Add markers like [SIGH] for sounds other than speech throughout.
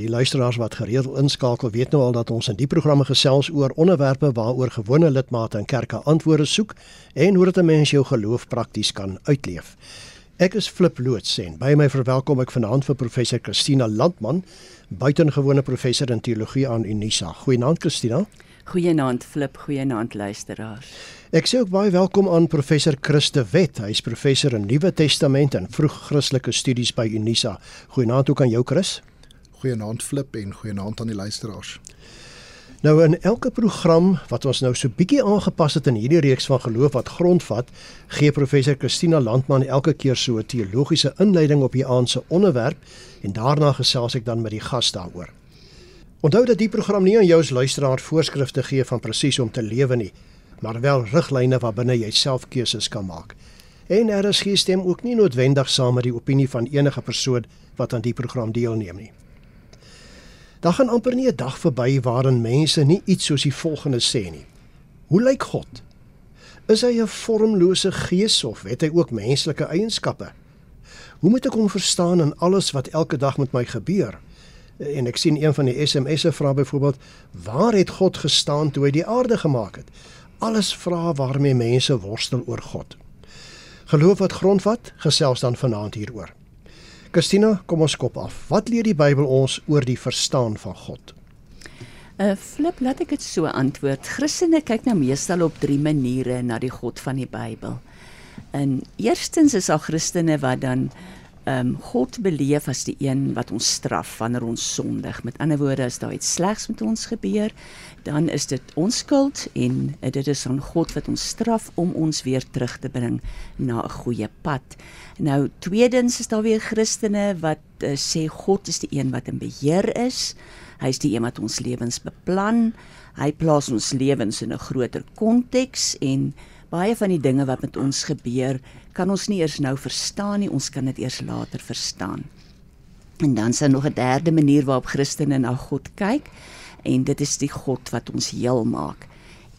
Die luisteraars wat gereeld inskakel, weet nou al dat ons in die programme gesels oor onderwerpe waaroor gewone lidmate in kerke antwoorde soek en hoe dit 'n mens jou geloof prakties kan uitleef. Ek is Flip Loots en by my verwelkom ek vanaand vir professor Christina Landman, buitengewone professor in teologie aan Unisa. Goeienaand Christina. Goeienaand Flip, goeienaand luisteraars. Ek sê ook baie welkom aan professor Christe Wet. Hy is professor in Nuwe Testament en vroeg-Christelike studies by Unisa. Goeienaand ook aan jou Chris. Goeienaand Flip en goeienaand aan die luisteraars. Nou in elke program wat ons nou so bietjie aangepas het in hierdie reeks van geloof wat grondvat, gee professor Christina Landman elke keer so 'n teologiese inleiding op die aand se onderwerp en daarna gesels ek dan met die gas daaroor. Onthou dat die program nie aan jou as luisteraar voorskrifte gee van presies om te lewe nie, maar wel riglyne waarbinne jy self keuses kan maak. En daar is geen stem ook nie noodwendig saam met die opinie van enige persoon wat aan die program deelneem nie. Daar gaan amper nie 'n dag verby waarin mense nie iets soos die volgende sê nie. Hoe lyk God? Is hy 'n vormlose gees of het hy ook menslike eienskappe? Hoe moet ek hom verstaan in alles wat elke dag met my gebeur? En ek sien een van die SMS'e vra byvoorbeeld, waar het God gestaan toe hy die aarde gemaak het? Alles vra waarmee mense worstel oor God. Geloof wat grondvat, gesels dan vanaand hieroor. Christina, kom ons kop af. Wat leer die Bybel ons oor die verstaan van God? Uh flip, laat ek dit so antwoord. Christene kyk nou meestal op drie maniere na die God van die Bybel. En eerstens is daar Christene wat dan ehm um, God beleef as die een wat ons straf wanneer ons sondig. Met ander woorde, as daar iets slegs met ons gebeur, dan is dit ons skuld en uh, dit is aan God wat ons straf om ons weer terug te bring na 'n goeie pad. Nou tweedens is daar weer Christene wat uh, sê God is die een wat in beheer is. Hy is die een wat ons lewens beplan. Hy plaas ons lewens in 'n groter konteks en baie van die dinge wat met ons gebeur, kan ons nie eers nou verstaan nie, ons kan dit eers later verstaan. En dan is daar nog 'n derde manier waarop Christene na God kyk en dit is die God wat ons heel maak.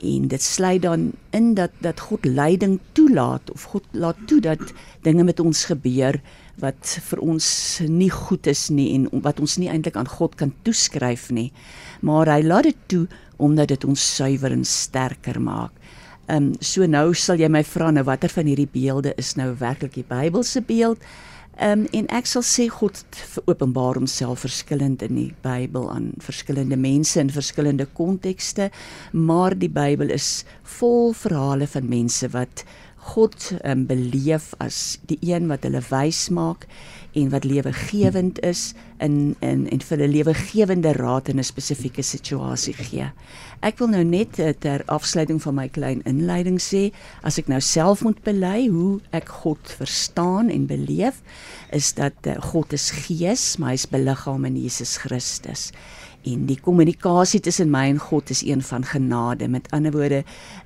En dit sluit dan in dat dat God lyding toelaat of God laat toe dat dinge met ons gebeur wat vir ons nie goed is nie en wat ons nie eintlik aan God kan toeskryf nie. Maar hy laat dit toe omdat dit ons suiwer en sterker maak. Ehm um, so nou sal jy my vra nou watter van hierdie beelde is nou werklik die Bybelse beeld? Ehm um, en ek sal sê God openbaar homself verskillend in die Bybel aan verskillende mense in verskillende kontekste, maar die Bybel is vol verhale van mense wat God um, beleef as die een wat hulle wys maak en wat lewegewend is in in en vir 'n lewegewende raad in 'n spesifieke situasie gee. Ek wil nou net uh, ter afsluiting van my klein inleiding sê, as ek nou self moet bely hoe ek God verstaan en beleef, is dat uh, God is gees, maar hy's beliggaam in Jesus Christus en die kommunikasie tussen my en God is een van genade. Met ander woorde,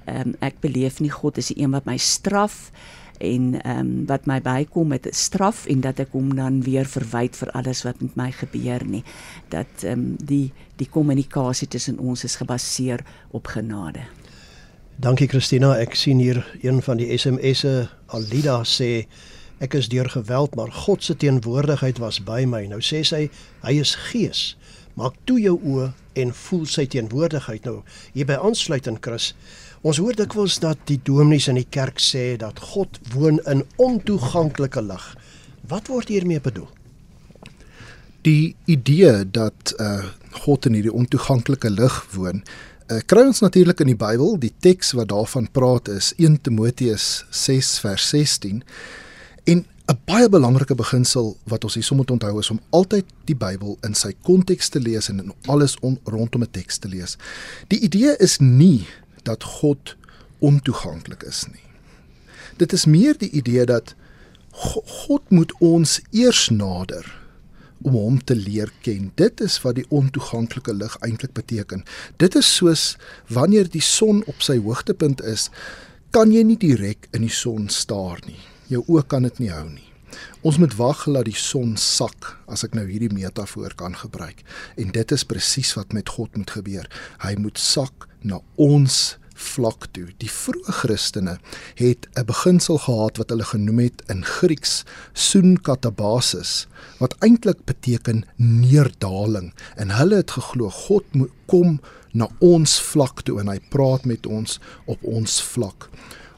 um, ek beleef nie God is die een wat my straf en ehm um, wat my bykom met straf en dat ek hom dan weer verwyd vir alles wat met my gebeur nie. Dat ehm um, die die kommunikasie tussen ons is gebaseer op genade. Dankie Christina, ek sien hier een van die SMS'e Alida sê ek is deur geweld, maar God se teenwoordigheid was by my. Nou sê sy hy is gees maak toe jou oë en voel sy teenwoordigheid nou hierby aansluit in Chris ons hoor dikwels dat die dominees in die kerk sê dat God woon in ontoeganklike lig. Wat word hiermee bedoel? Die idee dat uh, God in hierdie ontoeganklike lig woon uh, kry ons natuurlik in die Bybel. Die teks wat daarvan praat is 1 Timoteus 6 vers 16 en 'n baie belangrike beginsel wat ons hierso moet onthou is om altyd die Bybel in sy konteks te lees en in alles on, rondom 'n teks te lees. Die idee is nie dat God ontoeganklik is nie. Dit is meer die idee dat God moet ons eers nader om hom te leer ken. Dit is wat die ontoeganklike lig eintlik beteken. Dit is soos wanneer die son op sy hoogtepunt is, kan jy nie direk in die son staar nie jou oë kan dit nie hou nie. Ons moet wag laat die son sak, as ek nou hierdie metafoor kan gebruik. En dit is presies wat met God moet gebeur. Hy moet sak na ons vlak toe. Die vroeë Christene het 'n beginsel gehad wat hulle genoem het in Grieks soon katabasis wat eintlik beteken neerdaling en hulle het geglo God kom na ons vlak toe en hy praat met ons op ons vlak.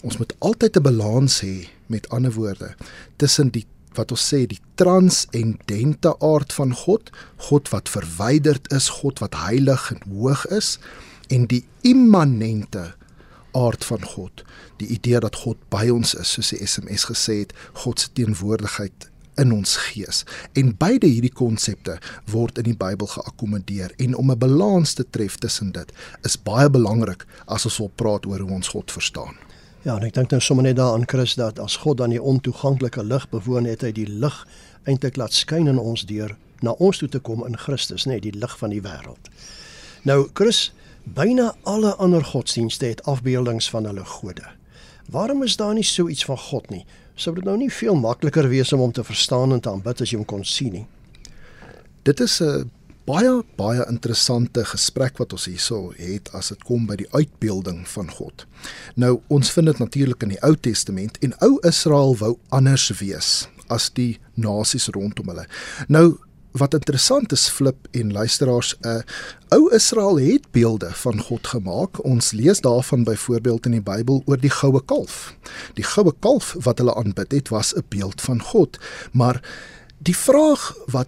Ons moet altyd 'n balans hê met ander woorde tussen die wat ons sê die transcendente aard van God, God wat verwyderd is, God wat heilig en hoog is en die immanente aard van God, die idee dat God by ons is, soos die SMS gesê het, God se teenwoordigheid in ons gees. En beide hierdie konsepte word in die Bybel geakkommodeer en om 'n balans te tref tussen dit is baie belangrik as ons wil praat oor hoe ons God verstaan. Ja, en ek dink nou sommer net daaraan Chris dat as God dan die ontoeganklike lig bewoon het, hy die lig eintlik laat skyn in ons deur na ons toe te kom in Christus, nê, die lig van die wêreld. Nou Chris, Byna alle ander godsdienste het afbeeldings van hulle gode. Waarom is daar nie so iets van God nie? Sou dit nou nie veel makliker wees om hom te verstaan en te aanbid as jy hom kon sien nie? Dit is 'n baie baie interessante gesprek wat ons hierso het as dit kom by die uitbeelding van God. Nou ons vind dit natuurlik in die Ou Testament en ou Israel wou anders wees as die nasies rondom hulle. Nou wat interessant is flip en luisteraars 'n uh, ou Israel het beelde van God gemaak. Ons lees daarvan byvoorbeeld in die Bybel oor die goue kalf. Die goue kalf wat hulle aanbid het was 'n beeld van God. Maar die vraag wat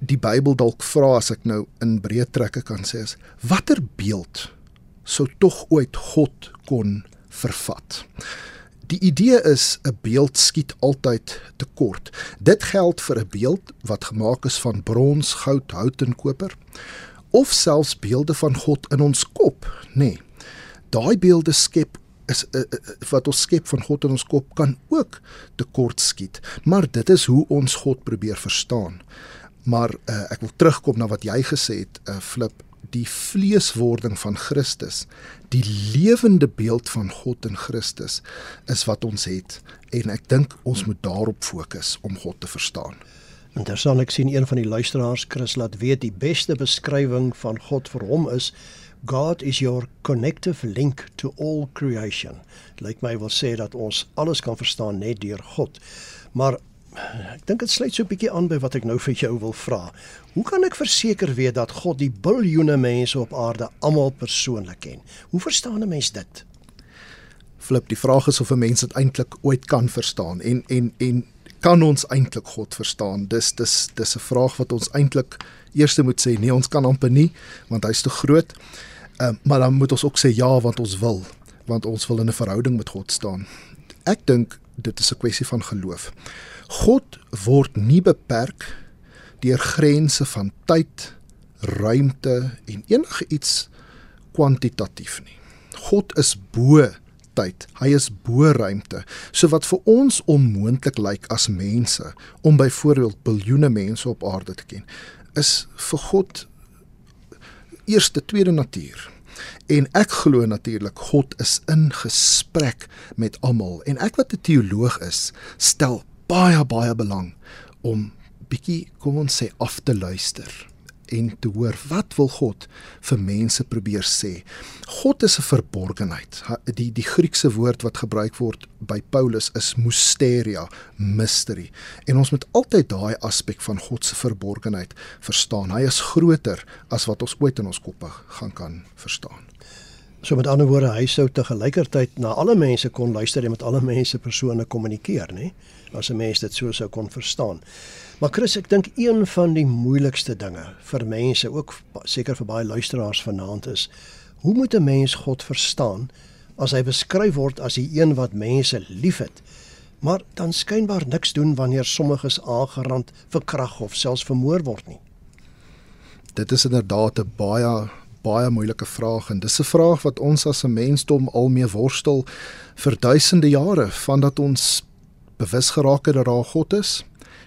die Bybel dalk vra as ek nou in breë trekke kan sê is watter beeld sou tog ooit God kon vervat? Die idee is 'n beeld skiet altyd te kort. Dit geld vir 'n beeld wat gemaak is van brons, goud, hout en koper of selfs beelde van God in ons kop, nê. Nee, Daai beelde skep is uh, uh, wat ons skep van God in ons kop kan ook te kort skiet, maar dit is hoe ons God probeer verstaan. Maar uh, ek wil terugkom na wat jy gesê het, uh, Flip, die vleeswording van Christus, die lewende beeld van God in Christus is wat ons het en ek dink ons moet daarop fokus om God te verstaan. Interessant ek sien een van die luisteraars Chris laat weet die beste beskrywing van God vir hom is God is your connective link to all creation. Lyk my wil sê dat ons alles kan verstaan net deur God. Maar ek dink dit sluit so 'n bietjie aan by wat ek nou vir jou wil vra. Hoe kan ek verseker weet dat God die biljoene mense op aarde almal persoonlik ken? Hoe verstaan 'n mens dit? Flip, die vraag is of 'n mens dit eintlik ooit kan verstaan en en en kan ons eintlik God verstaan? Dis dis dis 'n vraag wat ons eintlik eers moet sê nee, ons kan amper nie want hy's te groot. Ehm uh, maar dan moet ons ook sê ja want ons wil, want ons wil in 'n verhouding met God staan. Ek dink dit is 'n kwessie van geloof. God word nie beperk deur grense van tyd, ruimte en enige iets kwantitatief nie. God is bo tyd. Hy is bo ruimte. So wat vir ons onmoontlik lyk as mense om byvoorbeeld biljoene mense op aarde te ken, is vir God eerste tweede natuur. En ek glo natuurlik God is in gesprek met almal en ek wat 'n teoloog is, stel baie baie belang om bietjie kom ons sê af te luister en te hoor wat wil God vir mense probeer sê. God is 'n verborgenheid. Die die Griekse woord wat gebruik word by Paulus is mysteria, mystery. En ons moet altyd daai aspek van God se verborgenheid verstaan. Hy is groter as wat ons ooit in ons koppe gaan kan verstaan. So met ander woorde, hy sou te gelykertyd na alle mense kon luister en met alle mense persone kommunikeer, nê? As 'n mens dit so sou kon verstaan. Maar Chris, ek dink een van die moeilikste dinge vir mense, ook seker vir baie luisteraars vanaand is, hoe moet 'n mens God verstaan as hy beskryf word as die een wat mense liefhet, maar dan skynbaar niks doen wanneer sommiges aangerand, verkrag of selfs vermoor word nie? Dit is inderdaad 'n baie baie moeilike vraag en dis 'n vraag wat ons as 'n mensdom al mee worstel vir duisende jare vandat ons bewus geraak het dat daar God is,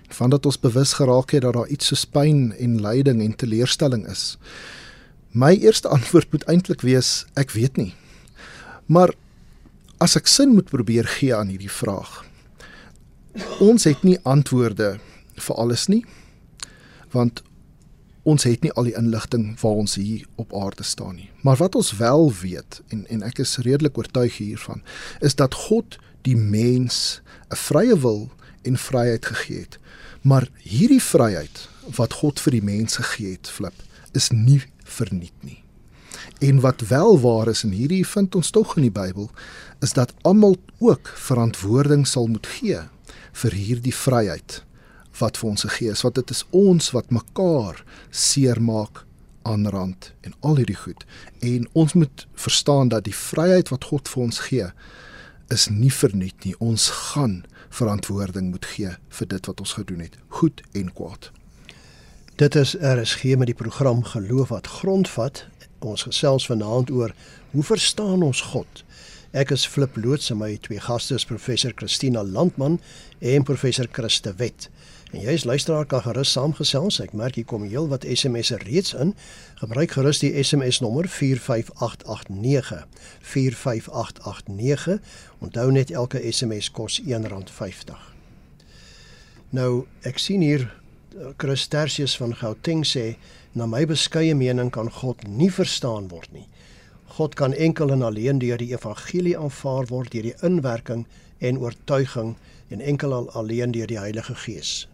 vandat ons bewus geraak het dat daar iets soos pyn en lyding en teleurstelling is. My eerste [LAUGHS] antwoord moet eintlik wees ek weet nie. Maar as ek sin moet probeer gee aan hierdie vraag. Ons het nie antwoorde vir alles nie. Want ons het nie al die inligting waar ons hier op aarde staan nie. Maar wat ons wel weet en en ek is redelik oortuig hiervan, is dat God die mens 'n vrye wil en vryheid gegee het. Maar hierdie vryheid wat God vir die mens gegee het, flip, is nie verniet nie. En wat wel waar is en hierdie vind ons tog in die Bybel, is dat almal ook verantwoording sal moet gee vir hierdie vryheid wat vir ons gegee is. Want dit is ons wat mekaar seermaak aanrand en al hierdie goed. En ons moet verstaan dat die vryheid wat God vir ons gee is nie verniet nie. Ons gaan verantwoording moet gee vir dit wat ons gedoen het, goed en kwaad. Dit is RSG met die program Geloof wat grondvat. Ons gesels vanaand oor hoe verstaan ons God? Ek is Flip Loots en my twee gaste is professor Christina Landman en professor Christe Wet. En jy as luisteraar kan gerus saamgesels. Ek merk hier kom heel wat SMS'e reeds in. Gebruik gerus die SMS nommer 45889. 45889. Onthou net elke SMS kos R1.50. Nou, ek sien hier eh, Chris Tertius van Gauteng sê na my beskeie mening kan God nie verstaan word nie. God kan enkel en alleen deur die evangelie aanvaar word deur die inwerking en oortuiging en enkel al alleen deur die Heilige Gees.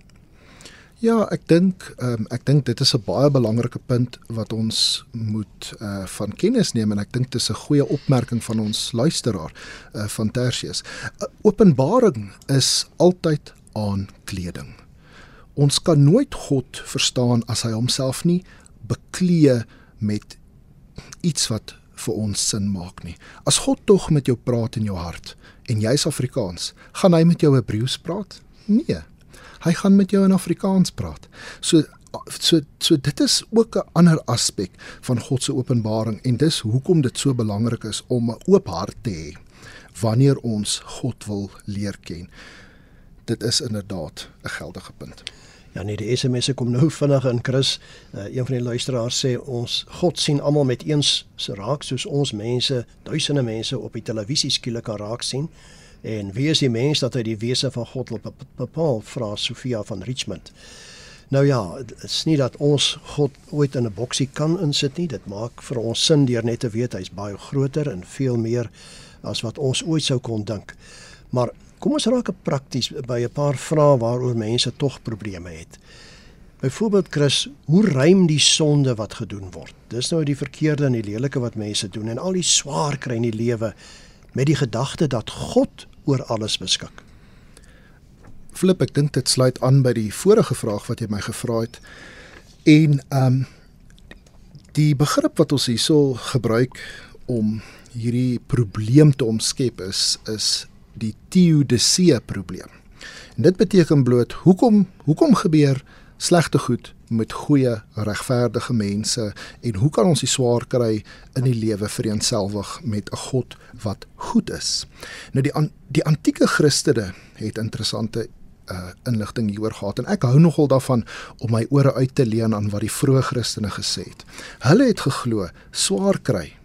Ja, ek dink um, ek dink dit is 'n baie belangrike punt wat ons moet uh van kennis neem en ek dink dit is 'n goeie opmerking van ons luisteraar uh van Tertius. Uh, openbaring is altyd aan kleding. Ons kan nooit God verstaan as hy homself nie beklee met iets wat vir ons sin maak nie. As God tog met jou praat in jou hart en jy's Afrikaans, gaan hy met jou Hebreëus praat? Nee. Hy gaan met jou in Afrikaans praat. So so so dit is ook 'n ander aspek van God se openbaring en dis hoekom dit so belangrik is om 'n oop hart te hê wanneer ons God wil leer ken. Dit is inderdaad 'n geldige punt. Ja nee, die SMS'e kom nou [LAUGHS] vinnig in Chris. Uh, een van die luisteraars sê ons God sien almal met eens raak soos ons mense, duisende mense op die televisie skielik kan raak sien. En wie is die mens dat hy die wese van God wil bepaal? Vra Sofia van Richmond. Nou ja, dit is nie dat ons God ooit in 'n boksie kan insit nie. Dit maak vir ons sin deur net te weet hy's baie groter en veel meer as wat ons ooit sou kon dink. Maar kom ons raak prakties by 'n paar vrae waaroor mense tog probleme het. Byvoorbeeld Chris, hoe ruim die sonde wat gedoen word? Dis nou die verkeerde en die lelike wat mense doen en al die swaar kry in die lewe met die gedagte dat God oor alles beskik. Flip, ek dink dit sluit aan by die vorige vraag wat jy my gevra het. En ehm um, die begrip wat ons hierso gebruik om hierdie probleem te omskep is is die teodisee probleem. En dit beteken bloot hoekom hoekom gebeur slegte goed met goeie regverdige mense en hoe kan ons die swaar kry in die lewe vereenselwig met 'n God wat goed is. Nou die an, die antieke Christene het interessante uh, inligting hieroor gehad en ek hou nogal daarvan om my ore uit te leen aan wat die vroeë Christene gesê het. Hulle het geglo swaar kry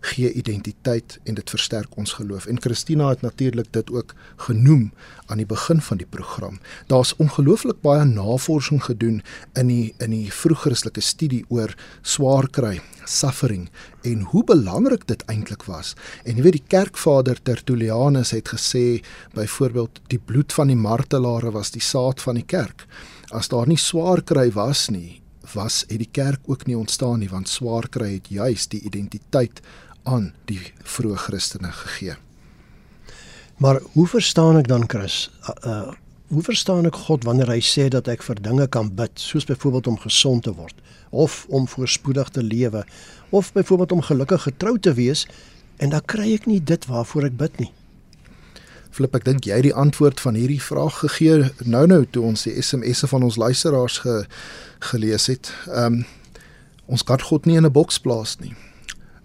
gee identiteit en dit versterk ons geloof. En Christina het natuurlik dit ook genoem aan die begin van die program. Daar's ongelooflik baie navorsing gedoen in die in die vroeg-Christelike studie oor swaar kry, suffering en hoe belangrik dit eintlik was. En jy weet die kerkvader Tertullianus het gesê byvoorbeeld die bloed van die martelare was die saad van die kerk. As daar nie swaar kry was nie, was het die kerk ook nie ontstaan nie want swaar kry het juis die identiteit aan die vroeë Christene gegee. Maar hoe verstaan ek dan Chris? Uh, uh hoe verstaan ek God wanneer hy sê dat ek vir dinge kan bid, soos byvoorbeeld om gesond te word of om voorspoedig te lewe of byvoorbeeld om gelukkig getrou te wees en dan kry ek nie dit waarvoor ek bid nie. Flip, ek dink jy het die antwoord van hierdie vraag gegee nou-nou toe ons die SMS'e van ons luisteraars ge, gelees het. Ehm um, ons kan God nie in 'n boks plaas nie.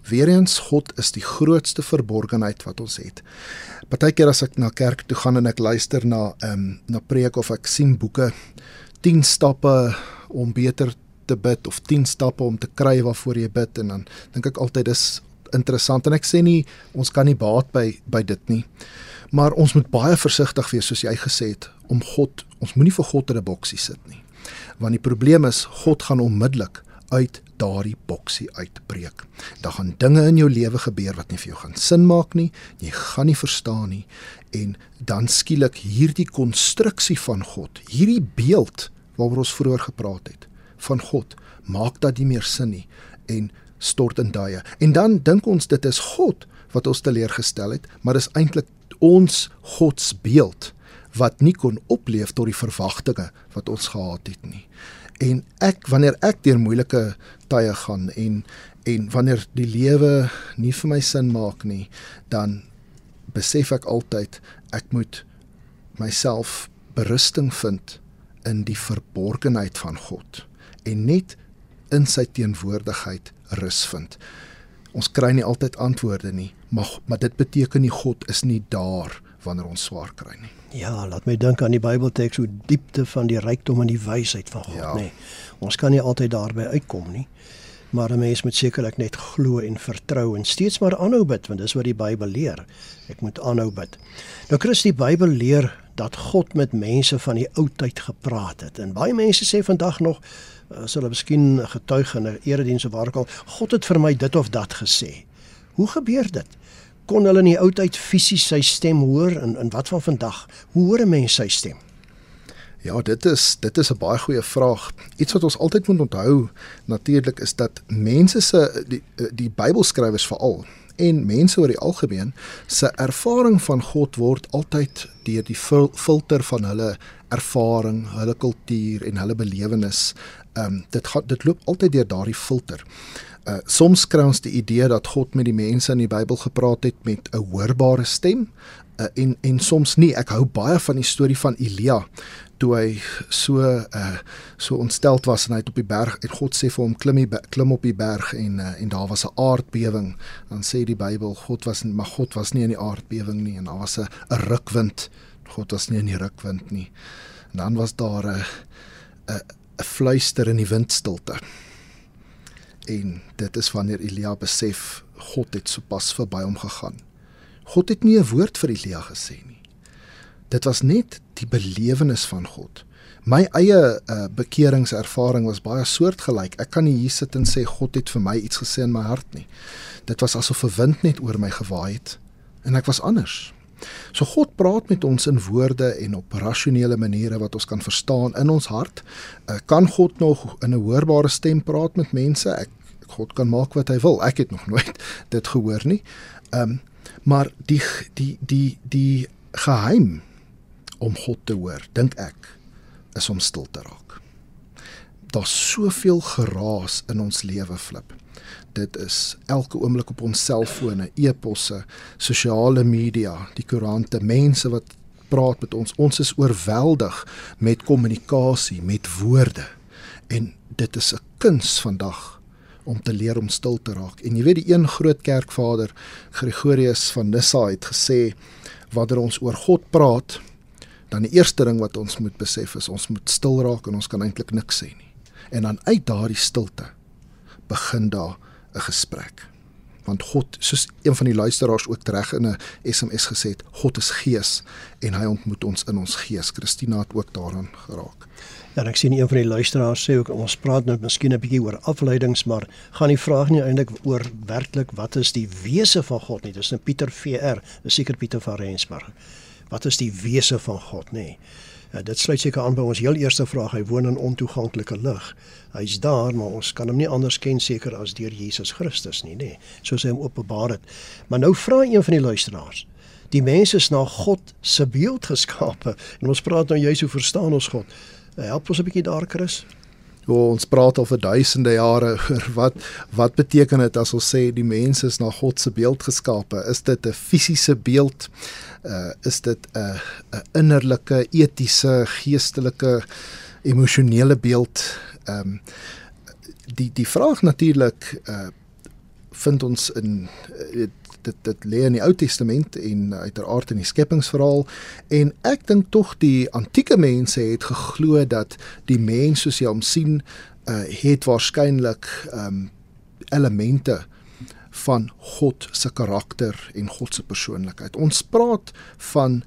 Weereens God is die grootste verborgenheid wat ons het. Partykeer as ek na kerk toe gaan en ek luister na ehm um, na preek of ek sien boeke 10 stappe om beter te bid of 10 stappe om te kry waarvoor jy bid en dan dink ek altyd dis interessant en ek sê nie ons kan nie baat by by dit nie. Maar ons moet baie versigtig wees soos jy gesê het om God, ons moenie vir God in 'n boksie sit nie. Want die probleem is God gaan onmiddellik uit daardie boksie uitbreek. Daar gaan dinge in jou lewe gebeur wat nie vir jou gaan sin maak nie, jy gaan nie verstaan nie en dan skielik hierdie konstruksie van God, hierdie beeld waaroor ons vroeër gepraat het van God, maak dat nie meer sin nie en stort in daai. En dan dink ons dit is God wat ons teleurgestel het, maar dis eintlik ons godsbeeld wat nie kon opleef tot die verwagtinge wat ons gehad het nie. En ek wanneer ek deur moeilike tye gaan en en wanneer die lewe nie vir my sin maak nie, dan besef ek altyd ek moet myself berusting vind in die verborgenheid van God en net in sy teenwoordigheid rus vind. Ons kry nie altyd antwoorde nie, maar maar dit beteken nie God is nie daar wanneer ons swaar kry nie. Ja, laat my dink aan die Bybelteks hoe diepte van die rykdom en die wysheid van God, ja. nê. Ons kan nie altyd daarby uitkom nie. Maar 'n mens moet sekerlik net glo en vertrou en steeds maar aanhou bid want dis wat die Bybel leer. Ek moet aanhou bid. Nou Christus die Bybel leer dat God met mense van die ou tyd gepraat het. En baie mense sê vandag nog as hulle miskien getuig in 'n erediens of waar ook al, God het vir my dit of dat gesê. Hoe gebeur dit? Kon hulle in die ou tyd fisies sy stem hoor en in wat van vandag? Hoe hoor 'n mens sy stem? Ja, dit is dit is 'n baie goeie vraag. Iets wat ons altyd moet onthou natuurlik is dat mense se die die Bybelskrywers veral en mense oor die algemeen se ervaring van God word altyd deur die fil filter van hulle ervaring, hulle kultuur en hulle belewenis ehm um, dit gaan dit loop altyd deur daardie filter. Uh soms kry ons die idee dat God met die mense in die Bybel gepraat het met 'n hoorbare stem uh, en en soms nie. Ek hou baie van die storie van Elia toe hy so uh so ontsteld was en hy het op die berg en God sê vir hom klim die klim op die berg en uh, en daar was 'n aardbewing. Dan sê die Bybel God was maar God was nie in die aardbewing nie en daar was 'n 'n rukwind. God was nie in die rukwind nie. En dan was daar 'n 'n fluister in die windstilte. En dit is wanneer Elia besef God het sopas verby hom gegaan. God het nie 'n woord vir Elia gesê nie. Dit was net die belewenis van God. My eie uh, bekeringservaring was baie soortgelyk. Ek kan nie hier sit en sê God het vir my iets gesê in my hart nie. Dit was asof 'n wind net oor my gewaai het en ek was anders. So God praat met ons in woorde en op rasionele maniere wat ons kan verstaan in ons hart. Uh, kan God nog in 'n hoorbare stem praat met mense? Ek God kan maak wat hy wil. Ek het nog [LAUGHS] nooit dit gehoor nie. Ehm um, maar die die die die geheim om God te hoor, dink ek, is om stil te raak. Daar's soveel geraas in ons lewe flip dit is elke oomblik op ons selfone, e-posse, sosiale media, die koerante, mense wat praat met ons. Ons is oorweldig met kommunikasie, met woorde. En dit is 'n kuns vandag om te leer om stil te raak. En jy weet die een groot kerkvader, Gregorius van Nyssa het gesê wanneer ons oor God praat, dan die eerste ding wat ons moet besef is ons moet stil raak en ons kan eintlik niks sê nie. En dan uit daardie stilte begin daar 'n gesprek. Want God, soos een van die luisteraars ook reg in 'n SMS gesê het, God is gees en hy ontmoet ons in ons gees. Christina het ook daaraan geraak. Ja, ek sien een van die luisteraars sê ook ons praat nou miskien 'n bietjie oor afleidings, maar gaan die vraag nie eintlik oor werklik wat is die wese van God nie. Dis 'n Pieter VR, 'n seker Pieter van Rensburg. Wat is die wese van God, nê? Nee? Ja, dit sluit seker aan by ons heel eerste vraag. Hy woon in ontoeganklike lig. Hy's daar, maar ons kan hom nie anders ken seker as deur Jesus Christus nie, nê, soos hy hom openbaar het. Maar nou vra een van die luisteraars. Die mense is na God se beeld geskape en ons praat nou juist hoe verstaan ons God. Help ons 'n bietjie daar, Chris. O, ons praat al vir duisende jare [LAUGHS] oor wat wat beteken dit as ons sê die mens is na God se beeld geskape? Is dit 'n fisiese beeld? Uh is dit 'n 'n innerlike, etiese, geestelike, emosionele beeld? Ehm um, die die vraag natuurlik uh vind ons in uh, dit dit lê in die Ou Testament en uiteraard in die skepingsverhaal en ek dink tog die antieke mense het geglo dat die mens soos jy hom sien uh, het waarskynlik um, elemente van God se karakter en God se persoonlikheid. Ons praat van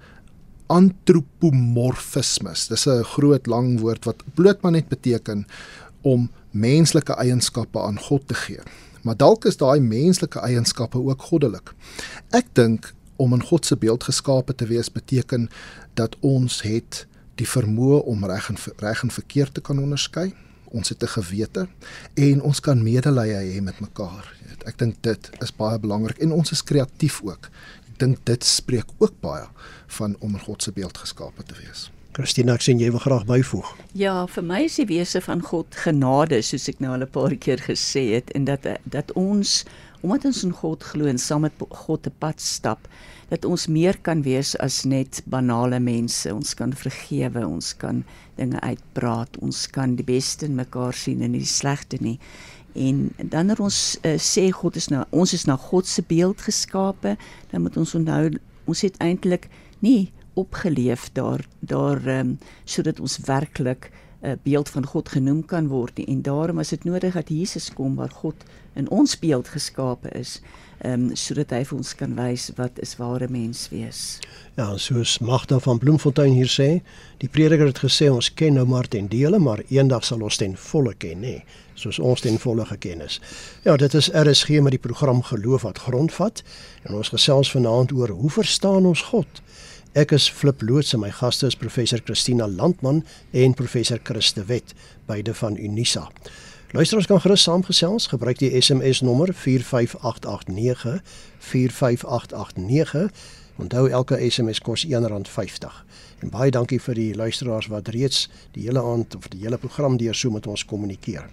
antropomorfismes. Dis 'n groot lang woord wat bloot maar net beteken om menslike eienskappe aan God te gee. Maar dalk is daai menslike eienskappe ook goddelik. Ek dink om in God se beeld geskape te wees beteken dat ons het die vermoë om reg en reg en verkeerd te kan onderskei. Ons het 'n gewete en ons kan medelee hê met mekaar. Ek dink dit is baie belangrik en ons is kreatief ook. Ek dink dit spreek ook baie van om in God se beeld geskape te wees. Christina, ek sien jy wil graag byvoeg. Ja, vir my is die wese van God genade, soos ek nou al 'n paar keer gesê het, en dat dat ons omdat ons in God glo en saam met God te pad stap, dat ons meer kan wees as net banale mense. Ons kan vergewe, ons kan dinge uitpraat, ons kan die beste in mekaar sien en nie die slegte nie. En dan as ons uh, sê God is nou ons is na God se beeld geskape, dan moet ons onthou ons het eintlik nie opgeleef daar daar ehm um, sodat ons werklik 'n uh, beeld van God genoem kan word nie. en daarom is dit nodig dat Jesus kom waar God in ons beeld geskape is ehm um, sodat hy vir ons kan wys wat is ware mens wees. Ja, soos Magda van Bloemfontein hier sê, die prediker het gesê ons ken nou maar ten dele, maar eendag sal ons ten volle ken, nê, soos ons ten volle geken is. Ja, dit is RSG met die program Geloof wat grondvat en ons gesels vanaand oor hoe verstaan ons God? Ek is Flip Loots en my gaste is professor Christina Landman en professor Christe Wet, beide van Unisa. Luisteraars kan gerus saamgesels, gebruik die SMS nommer 45889 45889. Onthou elke SMS kos R1.50. En baie dankie vir die luisteraars wat reeds die hele aand of die hele program deur so met ons kommunikeer.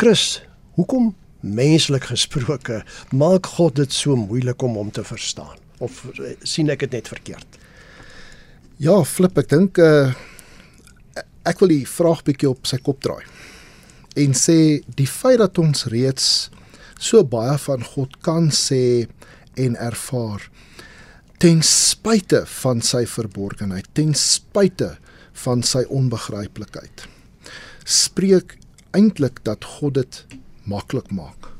Chris, hoekom menslik gesproke maak God dit so moeilik om hom te verstaan? Of eh, sien ek dit net verkeerd? Ja, flip, ek dink uh ek wil die vraag bietjie op sy kop draai en sê die feit dat ons reeds so baie van God kan sê en ervaar ten spyte van sy verborgenheid, ten spyte van sy onbegryplikheid. Spreek eintlik dat God dit maklik maak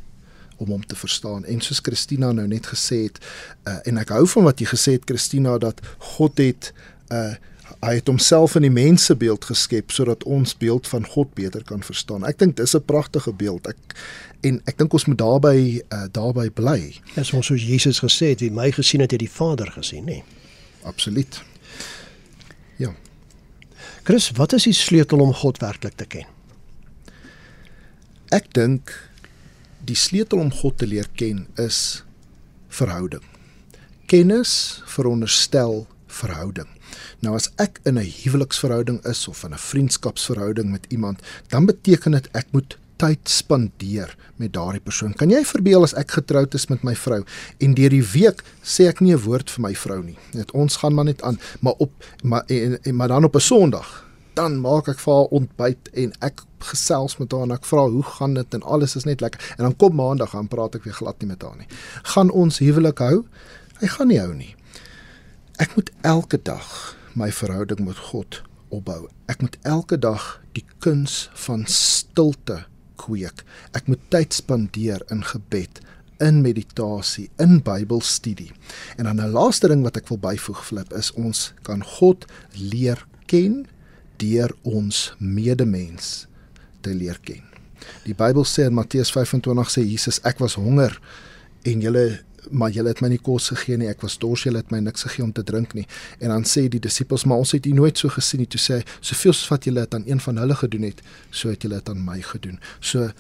om hom te verstaan. En soos Christina nou net gesê het, uh, en ek hou van wat jy gesê het Christina dat God het uh hy het homself in die mensebeeld geskep sodat ons beeld van God beter kan verstaan. Ek dink dis 'n pragtige beeld. Ek en ek dink ons moet daarbey uh, daarbey bly. Dis ons soos Jesus gesê het, wie my gesien het, het die Vader gesien, nê? Nee. Absoluut. Ja. Chris, wat is die sleutel om God werklik te ken? Ek dink die sleutel om God te leer ken is verhouding. Kennis veronderstel verhouding. Nou as ek in 'n huweliksverhouding is of in 'n vriendskapsverhouding met iemand, dan beteken dit ek moet tyd spandeer met daardie persoon. Kan jy verbeel as ek getroud is met my vrou en deur die week sê ek nie 'n woord vir my vrou nie. Net ons gaan maar net aan, maar op maar en, en maar dan op 'n Sondag dan maak ek vir haar ontbyt en ek gesels met haar en ek vra hoe gaan dit en alles is net lekker en dan kom maandag dan praat ek weer glad nie met haar nie. Gaan ons huwelik hou? Hy gaan nie hou nie. Ek moet elke dag my verhouding met God opbou. Ek moet elke dag die kuns van stilte kweek. Ek moet tyd spandeer in gebed, in meditasie, in Bybelstudie. En dan 'n laaste ding wat ek wil byvoeg flip is ons kan God leer ken deur ons medemens te leer ken. Die Bybel sê in Matteus 25 sê Jesus ek was honger en julle maar julle het my nie kos gegee nie. Ek was dors, julle het my niks gegee om te drink nie. En dan sê die disippels, maar ons het u nooit so gesien nie. Toe sê hy, soveel soos wat julle dit aan een van hulle gedoen het, so het julle dit aan my gedoen. So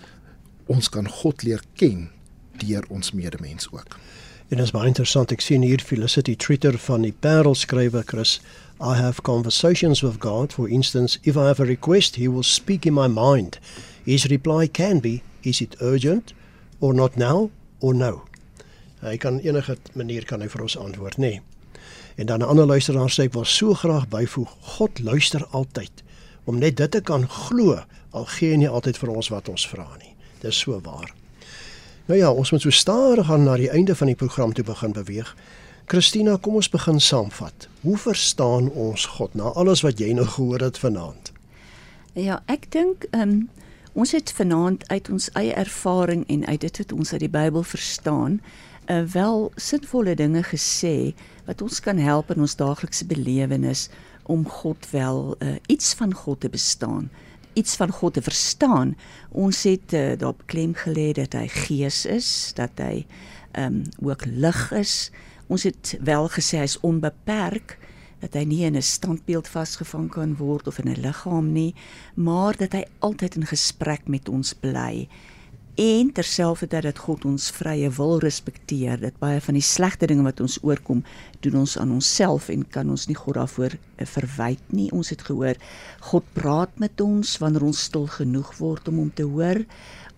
ons kan God leer ken deur ons medemens ook. En dit is baie interessant. Ek sien hier Felicity Treater van die Parel skrywer Chris I have conversations with God. For instance, if I have a request, He will speak in my mind. His reply can be, Is it urgent? Or not now? Or no? Hy kan enige manier kan hy vir ons antwoord, nê. Nee. En dan 'n ander luisteraar sê ek wil so graag byvoeg, God luister altyd om net dit te kan glo al gee hy nie altyd vir ons wat ons vra nie. Dis so waar. Nou ja, ons moet so stadig aan na die einde van die program toe begin beweeg. Christina, kom ons begin saamvat. Hoe verstaan ons God na alles wat jy nou gehoor het vanaand? Ja, ek dink ehm um, ons het vanaand uit ons eie ervaring en uit dit wat ons uit die Bybel verstaan, uh, wel sinvolle dinge gesê wat ons kan help in ons daaglikse belewenis om God wel uh, iets van God te bestaan iets van God te verstaan. Ons het uh, daarop klem gelê dat hy gees is, dat hy ehm um, ook lig is. Ons het wel gesê hy's onbeperk dat hy nie in 'n standbeeld vasgevang kan word of in 'n liggaam nie, maar dat hy altyd in gesprek met ons bly. En terselfdertyd dat God ons vrye wil respekteer, dat baie van die slegte dinge wat ons oorkom, doen ons aan onsself en kan ons nie God daarvoor eh, verwyd nie. Ons het gehoor God praat met ons wanneer ons stil genoeg word om hom te hoor.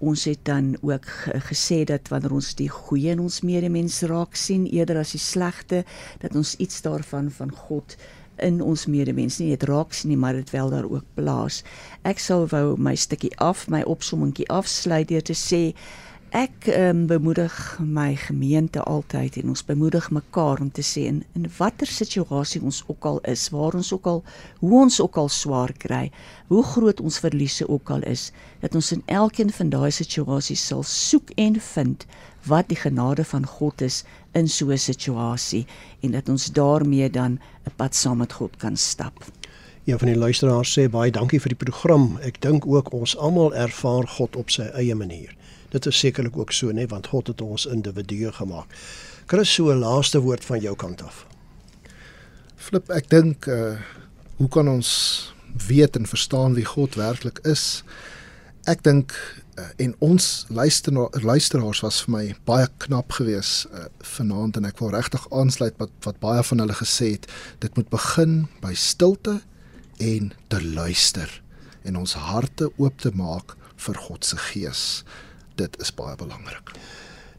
Ons het dan ook gesê dat wanneer ons die goeie in ons medemens raak sien eerder as die slegte, dat ons iets daarvan van God in ons medemens nie net raak sien nie, maar dit wel daar ook plaas. Ek sou wou my stukkie af, my opsommingkie afsluit deur te sê Ek um, bemoedig my gemeente altyd en ons bemoedig mekaar om te sê in, in watter situasie ons ook al is, waar ons ook al hoe ons ook al swaar kry, hoe groot ons verliese ook al is, dat ons in elkeen van daai situasies sal soek en vind wat die genade van God is in so 'n situasie en dat ons daarmee dan 'n pad saam met God kan stap. Een van die luisteraars sê baie dankie vir die program. Ek dink ook ons almal ervaar God op sy eie manier. Dit is sekerlik ook so, nee, want God het ons individue gemaak. Chris, so 'n laaste woord van jou kant af. Flip, ek dink uh hoe kan ons weet en verstaan wie God werklik is? Ek dink uh, en ons luister luisteraars was vir my baie knap geweest uh, vanaand en ek wil regtig aansluit wat wat baie van hulle gesê het. Dit moet begin by stilte en te luister en ons harte oop te maak vir God se gees dit is baie belangrik.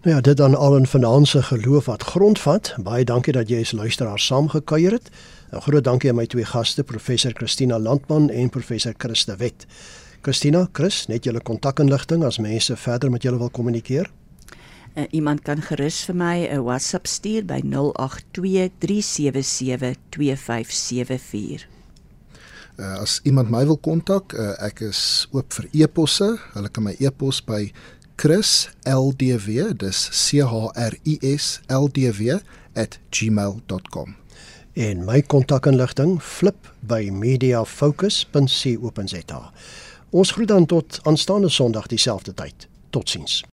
Nou ja, dit dan al in finansie geloof wat grondvat. Baie dankie dat jy as luisteraar saamgekuier het. 'n Groot dankie aan my twee gaste, professor Christina Landman en professor Christa Wet. Christina, Chris, net julle kontakinligting as mense verder met julle wil kommunikeer. Uh, iemand kan gerus vir my 'n WhatsApp stuur by 0823772574. Uh, as iemand my wil kontak, uh, ek is oop vir e-posse. Hulle kan my e-pos by Chris LDW, dis C H R I S L D W @gmail.com. En my kontakinligting flip by mediafocus.co.za. Ons groet dan tot aanstaande Sondag dieselfde tyd. Totsiens.